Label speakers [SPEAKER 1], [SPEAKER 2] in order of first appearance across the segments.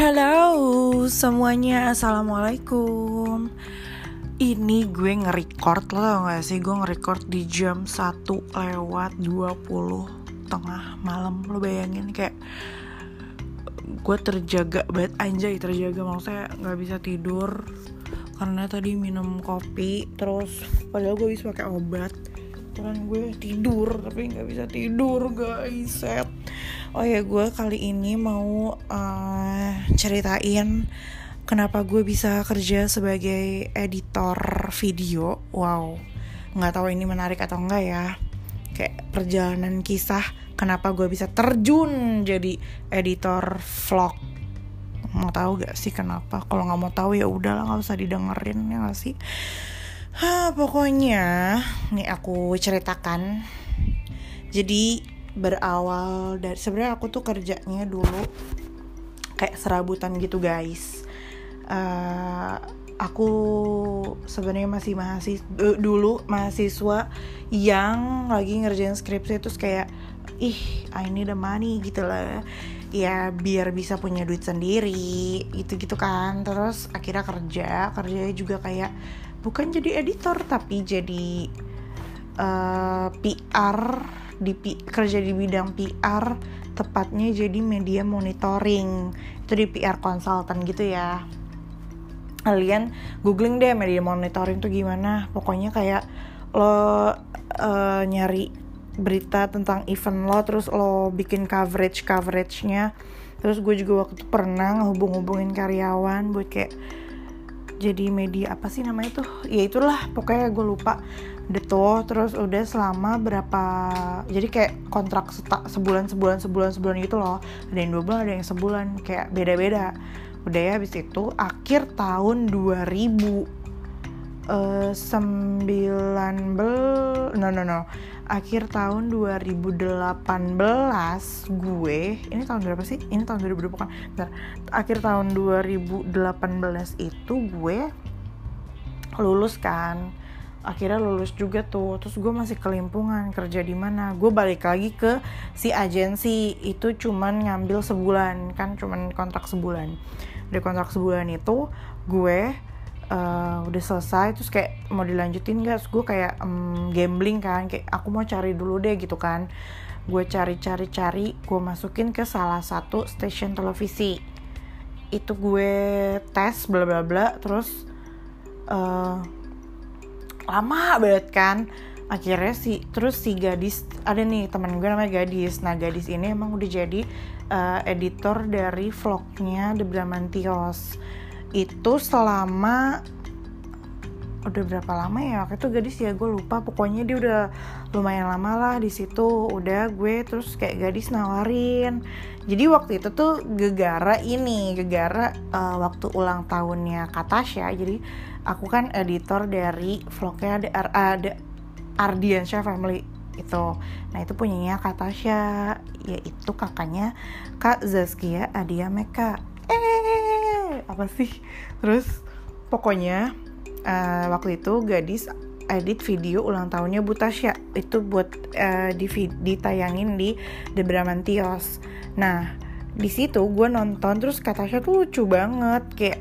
[SPEAKER 1] Halo semuanya, Assalamualaikum. Ini gue nge-record, lo tau gak sih? Gue nge-record di jam 1 lewat 20 tengah malam. Lo bayangin kayak Gue terjaga banget, anjay terjaga. Maksudnya gak bisa tidur. Karena tadi minum kopi Terus padahal gue bisa pakai obat. Cuman gue tidur Tapi gak bisa tidur guys. Set Oh ya gue kali ini mau uh, ceritain kenapa gue bisa kerja sebagai editor video. Wow, nggak tahu ini menarik atau enggak ya. Kayak perjalanan kisah kenapa gue bisa terjun jadi editor vlog. Mau tahu gak sih kenapa? Kalau nggak mau tahu ya udahlah nggak usah didengerin ya gak sih. Hah, pokoknya nih aku ceritakan. Jadi berawal dari sebenarnya aku tuh kerjanya dulu kayak serabutan gitu guys. Uh, aku sebenarnya masih mahasiswa dulu mahasiswa yang lagi ngerjain skripsi terus kayak ih I need the money gitu lah. Ya biar bisa punya duit sendiri gitu gitu kan. Terus akhirnya kerja kerjanya juga kayak bukan jadi editor tapi jadi uh, eh, PR di kerja di bidang PR tepatnya jadi media monitoring. Itu di PR konsultan gitu ya. Kalian googling deh media monitoring tuh gimana. Pokoknya kayak lo uh, nyari berita tentang event lo terus lo bikin coverage coveragenya. Terus gue juga waktu itu pernah hubung-hubungin karyawan buat kayak jadi media apa sih namanya tuh? Ya itulah pokoknya gue lupa udah terus udah selama berapa jadi kayak kontrak sebulan sebulan sebulan sebulan gitu loh. Ada yang dua bulan ada yang sebulan kayak beda beda udah ya habis itu akhir tahun 2000 Uh, sembilan bel no no no. Akhir tahun 2018 gue ini tahun berapa sih? Ini tahun 2020 kan Bentar. akhir tahun 2018 itu gue lulus kan akhirnya lulus juga tuh. Terus gue masih kelimpungan kerja di mana. Gue balik lagi ke si agensi. Itu cuman ngambil sebulan. Kan cuman kontrak sebulan. Dari kontrak sebulan itu gue uh, udah selesai. Terus kayak mau dilanjutin gak terus gue kayak um, gambling kan. Kayak aku mau cari dulu deh gitu kan. Gue cari-cari-cari gue masukin ke salah satu stasiun televisi. Itu gue tes bla bla bla. Terus uh, lama banget kan. Akhirnya si terus si gadis ada nih teman gue namanya gadis. Nah gadis ini emang udah jadi uh, editor dari vlognya The Bramantios itu selama udah berapa lama ya? Waktu itu gadis ya gue lupa. Pokoknya dia udah lumayan lama lah di situ. Udah gue terus kayak gadis nawarin. Jadi waktu itu tuh gegara ini gegara uh, waktu ulang tahunnya Katasha. Jadi aku kan editor dari vlognya ada ada Ardiansyah Family itu. Nah itu punyanya Katasha yaitu kakaknya Kak Zaskia Adia Meka eh apa sih? Terus pokoknya uh, waktu itu gadis edit video ulang tahunnya Bu Tasya. Itu buat uh, di ditayangin di The Bramantios. Nah di situ gue nonton terus kata Tasya tuh lucu banget. Kayak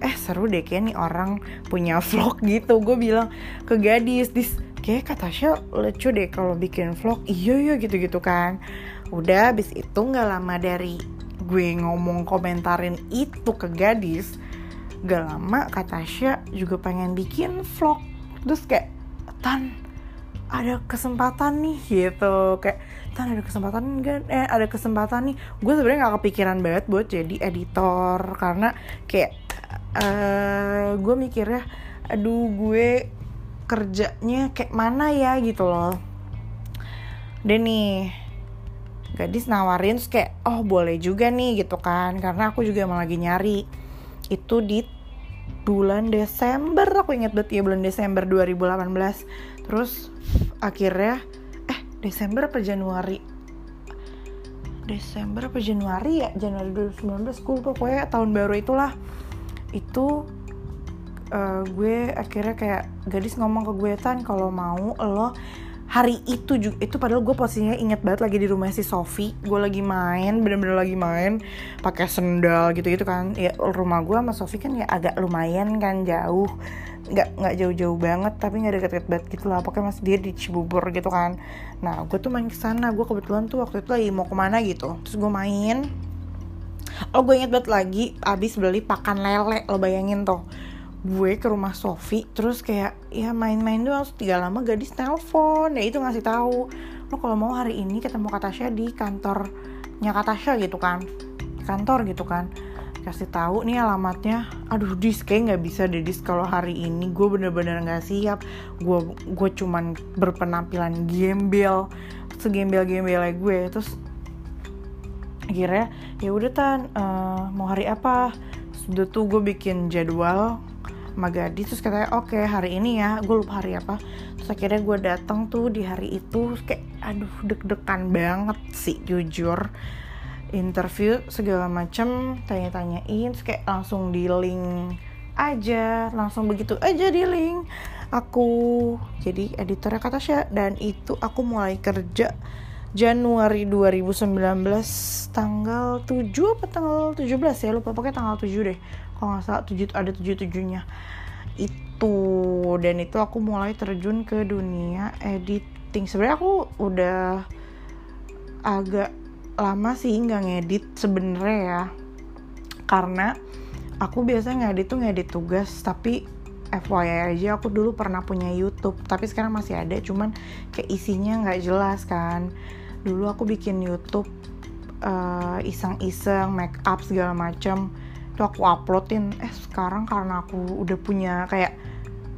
[SPEAKER 1] eh seru deh kayak nih orang punya vlog gitu. Gue bilang ke gadis dis kayak kata Tasya lucu deh kalau bikin vlog. Iya iya gitu gitu kan. Udah abis itu nggak lama dari gue ngomong komentarin itu ke gadis gak lama kata Tasya juga pengen bikin vlog. Terus kayak tan ada kesempatan nih gitu. Kayak tan ada kesempatan kan eh ada kesempatan nih. Gue sebenarnya nggak kepikiran banget buat jadi editor karena kayak uh, gue mikirnya aduh gue kerjanya kayak mana ya gitu loh. Dan nih gadis nawarin terus kayak oh boleh juga nih gitu kan. Karena aku juga emang lagi nyari itu di bulan Desember. Aku inget banget ya bulan Desember 2018 terus akhirnya eh Desember apa Januari? Desember apa Januari ya? Januari 2019 gue pokoknya tahun baru itulah. Itu uh, gue akhirnya kayak gadis ngomong ke gue tan kalau mau lo hari itu juga itu padahal gue posisinya inget banget lagi di rumah si Sofi. Gue lagi main bener-bener lagi main pakai sendal gitu gitu kan. Ya rumah gue sama Sofi kan ya agak lumayan kan jauh. Nggak nggak jauh-jauh banget tapi nggak deket-deket banget gitu lah. Pokoknya masih dia di Cibubur gitu kan. Nah gue tuh main ke sana. Gue kebetulan tuh waktu itu lagi mau ke mana gitu. Terus gue main. Oh gue inget banget lagi abis beli pakan lele lo bayangin tuh gue ke rumah Sofi terus kayak ya main-main doang tiga lama gadis telepon ya itu ngasih tahu lo kalau mau hari ini ketemu Katasha di kantornya Katasha gitu kan kantor gitu kan. Kasih tahu nih alamatnya. Aduh dis kayak nggak bisa deh dis kalau hari ini gue bener-bener nggak siap. Gue gue cuman berpenampilan gembel segembel gembel gue terus akhirnya ya udah tan uh, mau hari apa? Sudah tuh gue bikin jadwal Magadi terus katanya oke okay, hari ini ya gue lupa hari apa. Terus akhirnya gue datang tuh di hari itu kayak aduh deg-degan banget sih jujur. Interview segala macem tanya-tanyain terus kayak langsung di link aja langsung begitu aja di link aku. Jadi editornya kata Tasya dan itu aku mulai kerja Januari 2019 tanggal 7 apa tanggal 17 ya lupa pokoknya tanggal 7 deh kalau nggak salah 7 ada 7 tujuhnya. Itu dan itu aku mulai terjun ke dunia editing. Sebenarnya aku udah agak lama sih nggak ngedit sebenarnya ya. Karena aku biasanya ngedit tuh ngedit tugas tapi FYI aja aku dulu pernah punya YouTube tapi sekarang masih ada cuman kayak isinya nggak jelas kan. Dulu aku bikin YouTube uh, iseng-iseng make up segala macam itu aku uploadin eh sekarang karena aku udah punya kayak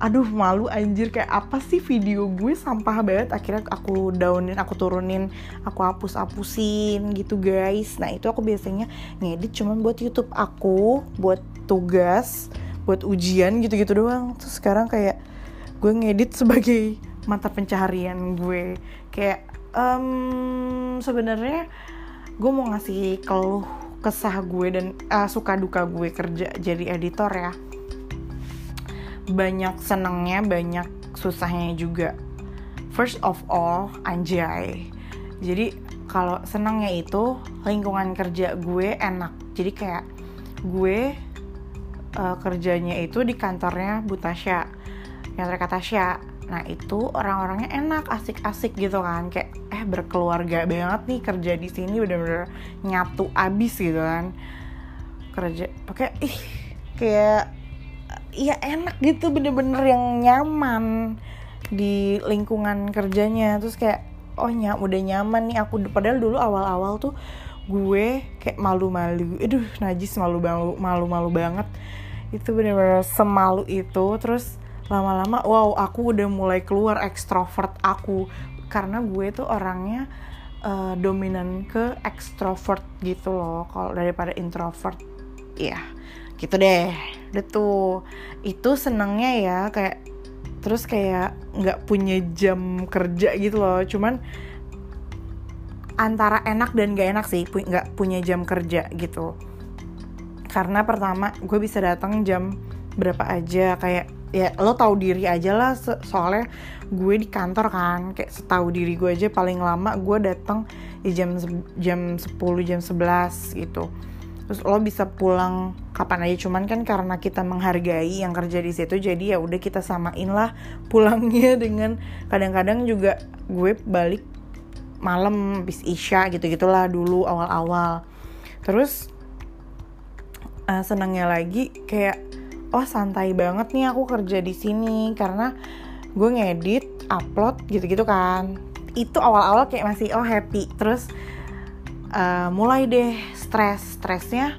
[SPEAKER 1] aduh malu anjir kayak apa sih video gue? Sampah banget. Akhirnya aku downin aku turunin aku hapus hapusin gitu guys. Nah itu aku biasanya ngedit cuman buat YouTube. Aku buat tugas buat ujian gitu-gitu doang. Terus sekarang kayak gue ngedit sebagai mata pencaharian gue. Kayak um, sebenarnya gue mau ngasih keluh kesah gue dan uh, suka duka gue kerja jadi editor ya. Banyak senangnya banyak susahnya juga. First of all anjay. Jadi kalau senangnya itu lingkungan kerja gue enak. Jadi kayak gue uh, kerjanya itu di kantornya Butasya kantor Katasya Nah itu orang-orangnya enak, asik-asik gitu kan. Kayak eh berkeluarga banget nih kerja di sini bener-bener nyatu abis gitu kan. Kerja pakai ih kayak iya enak gitu bener-bener yang nyaman di lingkungan kerjanya. Terus kayak oh nyam udah nyaman nih aku padahal dulu awal-awal tuh gue kayak malu-malu aduh najis malu-malu malu-malu banget. Itu bener-bener semalu itu terus lama-lama wow aku udah mulai keluar ekstrovert aku. Karena gue tuh orangnya uh, dominan ke ekstrovert gitu loh kalau daripada introvert. Ya gitu deh. Udah tuh. Itu senengnya ya kayak terus kayak nggak punya jam kerja gitu loh. Cuman antara enak dan gak enak sih nggak punya jam kerja gitu. Karena pertama gue bisa datang jam berapa aja kayak ya lo tahu diri aja lah soalnya gue di kantor kan kayak setahu diri gue aja paling lama gue datang di jam jam 10 jam 11 gitu. Terus lo bisa pulang kapan aja cuman kan karena kita menghargai yang kerja di situ jadi ya udah kita samain lah pulangnya dengan kadang-kadang juga gue balik malam bis isya gitu gitulah dulu awal-awal. Terus uh, senangnya lagi kayak oh santai banget nih aku kerja di sini karena gue ngedit upload gitu-gitu kan. Itu awal-awal kayak masih oh happy. Terus uh, mulai deh stres. Stresnya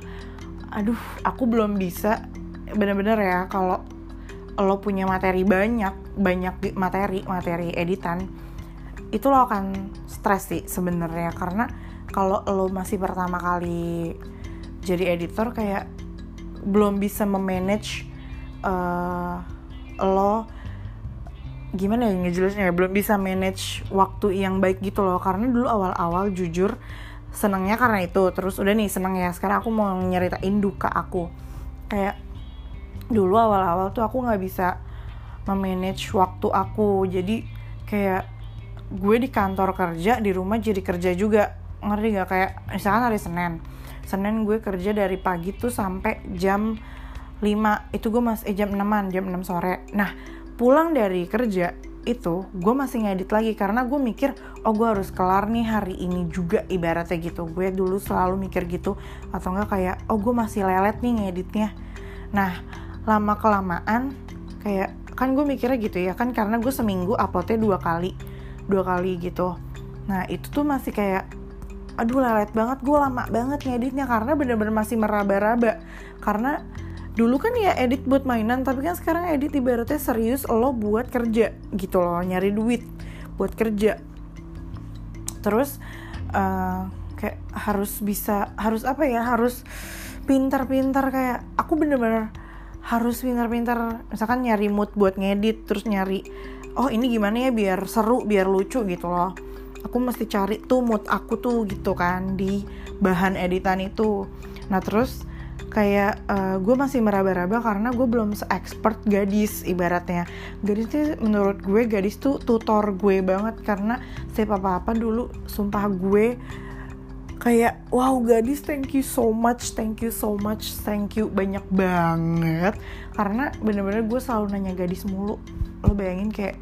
[SPEAKER 1] aduh aku belum bisa. Bener-bener ya kalau lo punya materi banyak banyak materi materi editan itu lo akan stres sih sebenarnya. Karena kalau lo masih pertama kali jadi editor kayak belum bisa memanage uh, lo gimana ya ngejelasnya ya belum bisa manage waktu yang baik gitu loh. Karena dulu awal-awal jujur senangnya karena itu. Terus udah nih seneng ya. Sekarang aku mau nyeritain duka aku. Kayak dulu awal-awal tuh aku nggak bisa memanage waktu aku. Jadi kayak gue di kantor kerja di rumah jadi kerja juga. Ngerti gak kayak misalkan hari Senin Senin gue kerja dari pagi tuh sampai jam 5 itu gue masih eh, jam 6 jam 6 sore. Nah pulang dari kerja itu gue masih ngedit lagi karena gue mikir oh gue harus kelar nih hari ini juga ibaratnya gitu. Gue dulu selalu mikir gitu atau enggak kayak oh gue masih lelet nih ngeditnya. Nah lama kelamaan kayak kan gue mikirnya gitu ya kan karena gue seminggu uploadnya dua kali dua kali gitu. Nah itu tuh masih kayak aduh lelet banget gue lama banget ngeditnya karena bener-bener masih meraba-raba. Karena dulu kan ya edit buat mainan tapi kan sekarang edit ibaratnya serius lo buat kerja gitu loh nyari duit buat kerja. Terus uh, kayak harus bisa harus apa ya harus pintar-pintar kayak aku bener-bener harus pintar-pintar misalkan nyari mood buat ngedit terus nyari oh ini gimana ya biar seru biar lucu gitu loh aku mesti cari tuh mood aku tuh gitu kan di bahan editan itu. Nah terus kayak uh, gue masih meraba-raba karena gue belum se-expert gadis ibaratnya. Gadis tuh menurut gue gadis tuh tutor gue banget karena saya apa-apa dulu sumpah gue kayak wow gadis thank you so much thank you so much thank you banyak banget. Karena bener-bener gue selalu nanya gadis mulu. Lo bayangin kayak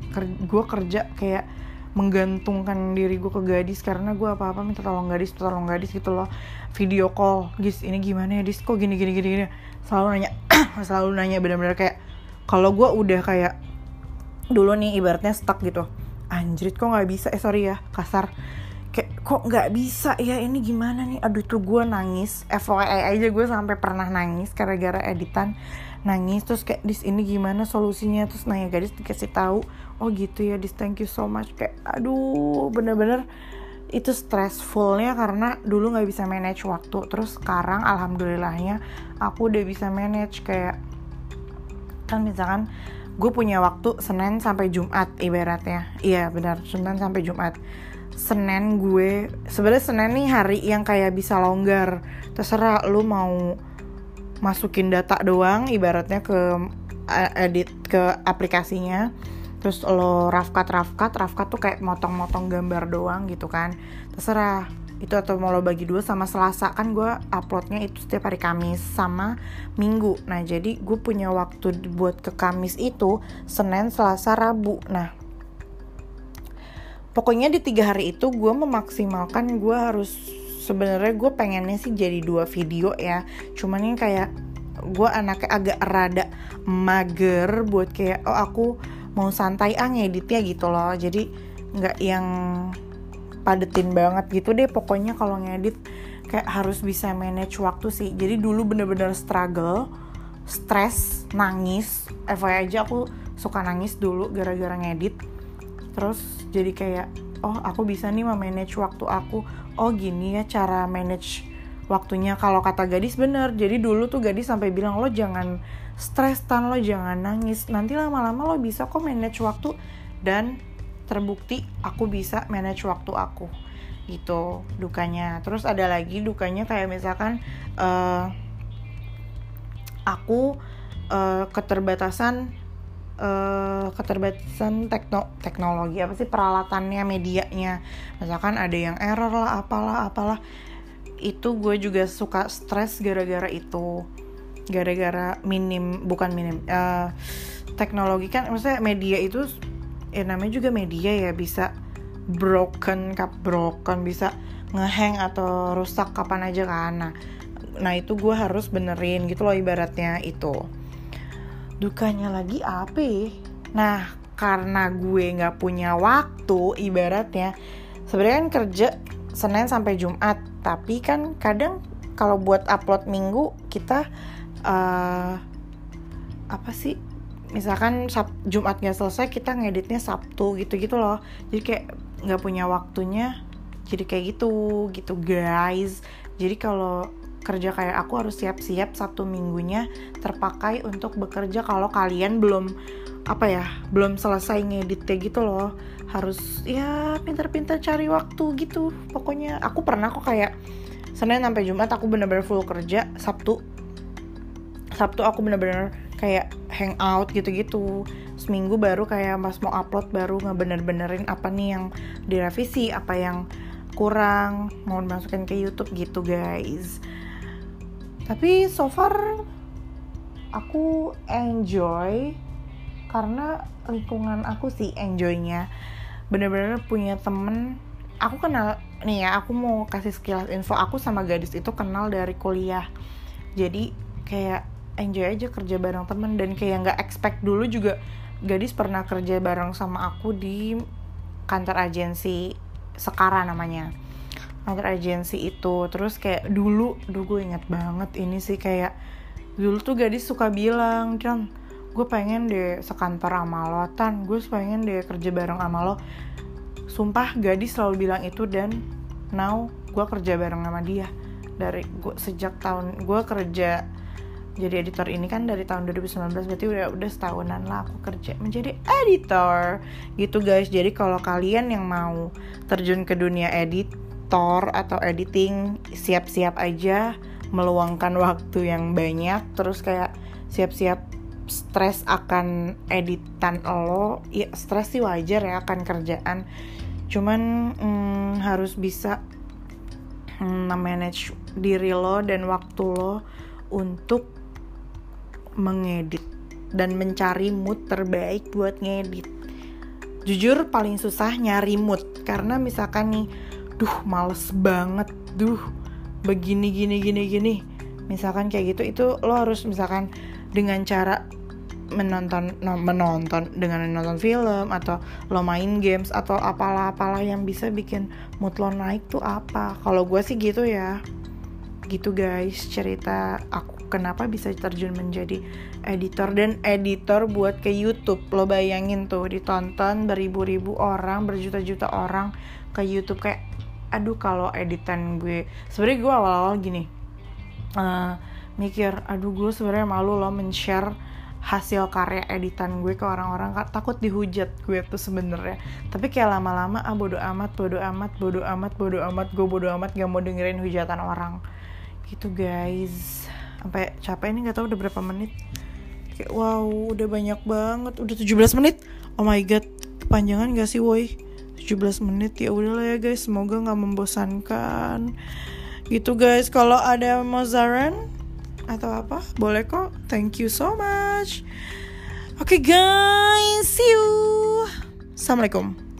[SPEAKER 1] gue kerja kayak menggantungkan diri gue ke gadis karena gue apa-apa minta tolong gadis tolong gadis gitu loh. Video call gis ini gimana ya dis? Kok gini gini gini gini? Selalu nanya selalu nanya benar-benar kayak kalau gue udah kayak dulu nih ibaratnya stuck gitu. Anjrit kok nggak bisa? Eh sorry ya kasar. Kayak kok nggak bisa? Ya ini gimana nih? Aduh tuh gue nangis. FYI aja gue sampai pernah nangis gara-gara editan nangis terus kayak dis ini gimana solusinya? Terus nanya gadis dikasih tahu oh gitu ya dis thank you so much. Kayak aduh bener-bener itu stressfulnya karena dulu nggak bisa manage waktu. Terus sekarang alhamdulillahnya aku udah bisa manage. Kayak kan misalkan gue punya waktu Senin sampai Jumat ibaratnya. Iya benar Senin sampai Jumat. Senin gue sebenarnya Senin nih hari yang kayak bisa longgar. Terserah lu mau masukin data doang ibaratnya ke eh, edit ke aplikasinya. Terus lo rafkat rafkat rafkat tuh kayak motong-motong gambar doang gitu kan. Terserah itu atau mau lo bagi dua sama Selasa. Kan gue uploadnya itu setiap hari Kamis sama Minggu. Nah jadi gue punya waktu buat ke Kamis itu Senin Selasa Rabu. Nah pokoknya di tiga hari itu gue memaksimalkan gue harus sebenarnya gue pengennya sih jadi dua video ya. Cuman ini kayak gue anaknya agak rada mager buat kayak oh aku mau santai ah ngeditnya gitu loh. Jadi nggak yang padetin banget gitu deh pokoknya kalau ngedit kayak harus bisa manage waktu sih. Jadi dulu bener-bener struggle stress nangis. FYI aja aku suka nangis dulu gara-gara ngedit. Terus jadi kayak oh aku bisa nih memanage waktu aku oh gini ya cara manage waktunya. Kalau kata gadis bener. Jadi dulu tuh gadis sampai bilang lo jangan stres tan. Lo jangan nangis. Nanti lama-lama lo bisa kok manage waktu dan terbukti aku bisa manage waktu aku. Gitu dukanya. Terus ada lagi dukanya kayak misalkan uh, aku uh, keterbatasan uh, keterbatasan tekno teknologi apa sih peralatannya medianya. Misalkan ada yang error lah apalah apalah. Itu gue juga suka stres gara-gara itu. Gara-gara minim bukan minim uh, teknologi kan maksudnya media itu ya namanya juga media ya bisa broken kap broken bisa ngehang atau rusak kapan aja kan. Nah nah itu gue harus benerin gitu loh ibaratnya itu dukanya lagi apa nah karena gue nggak punya waktu ibaratnya sebenarnya kan kerja Senin sampai Jumat tapi kan kadang kalau buat upload minggu kita uh, apa sih? Misalkan Sab Jumat nggak selesai kita ngeditnya Sabtu gitu gitu loh. Jadi kayak nggak punya waktunya jadi kayak gitu gitu guys. Jadi kalau kerja kayak aku harus siap-siap satu minggunya terpakai untuk bekerja kalau kalian belum apa ya belum selesai ngedit kayak gitu loh. Harus ya pintar-pintar cari waktu gitu. Pokoknya aku pernah kok kayak Senin sampai Jumat aku bener-bener full kerja Sabtu Sabtu aku bener-bener kayak hangout gitu-gitu. Seminggu baru kayak pas mau upload baru ngebener-benerin apa nih yang direvisi apa yang kurang mau masukin ke YouTube gitu guys tapi so far aku enjoy karena lingkungan aku sih enjoynya. Bener-bener punya temen. Aku kenal nih ya aku mau kasih sekilas info. Aku sama gadis itu kenal dari kuliah. Jadi kayak enjoy aja kerja bareng temen. Dan kayak nggak expect dulu juga gadis pernah kerja bareng sama aku di kantor agensi sekarang namanya kantor agensi itu. Terus kayak dulu dulu gue inget banget ini sih kayak dulu tuh gadis suka bilang John gue pengen deh sekantor sama lo tan gue pengen deh kerja bareng sama lo. Sumpah gadis selalu bilang itu dan now gue kerja bareng sama dia. Dari gue sejak tahun gue kerja jadi editor ini kan dari tahun 2019 berarti udah udah setahunan lah aku kerja menjadi editor. Gitu guys. Jadi kalau kalian yang mau terjun ke dunia editor atau editing siap-siap aja meluangkan waktu yang banyak terus kayak siap-siap stres akan editan lo. Ya stres sih wajar ya akan kerjaan. Cuman hmm, harus bisa hmm, manage diri lo dan waktu lo untuk mengedit dan mencari mood terbaik buat ngedit. Jujur paling susah nyari mood karena misalkan nih duh males banget. Duh begini gini gini gini. Misalkan kayak gitu itu lo harus misalkan dengan cara menonton no, menonton dengan menonton film atau lo main games atau apalah apalah yang bisa bikin mood lo naik tuh apa. Kalau gue sih gitu ya. Gitu guys cerita aku. Kenapa bisa terjun menjadi editor? Dan editor buat ke YouTube. Lo bayangin tuh ditonton beribu-ribu orang berjuta-juta orang ke YouTube. Kayak aduh kalau editan gue sebenarnya gue awal-awal gini uh, mikir aduh gue sebenarnya malu loh men-share hasil karya editan gue ke orang-orang takut dihujat gue tuh sebenarnya. Tapi kayak lama-lama ah bodo amat bodo amat bodo amat bodo amat gue bodo amat gak mau dengerin hujatan orang. Gitu guys. Sampai capek ini nggak tahu udah berapa menit. Kayak wow udah banyak banget udah 17 menit. Oh my god kepanjangan gak sih woi 17 menit. Ya udahlah ya guys. Semoga nggak membosankan. Gitu guys. Kalau ada mau atau apa boleh kok. Thank you so much. Oke okay, guys. See you. Assalamualaikum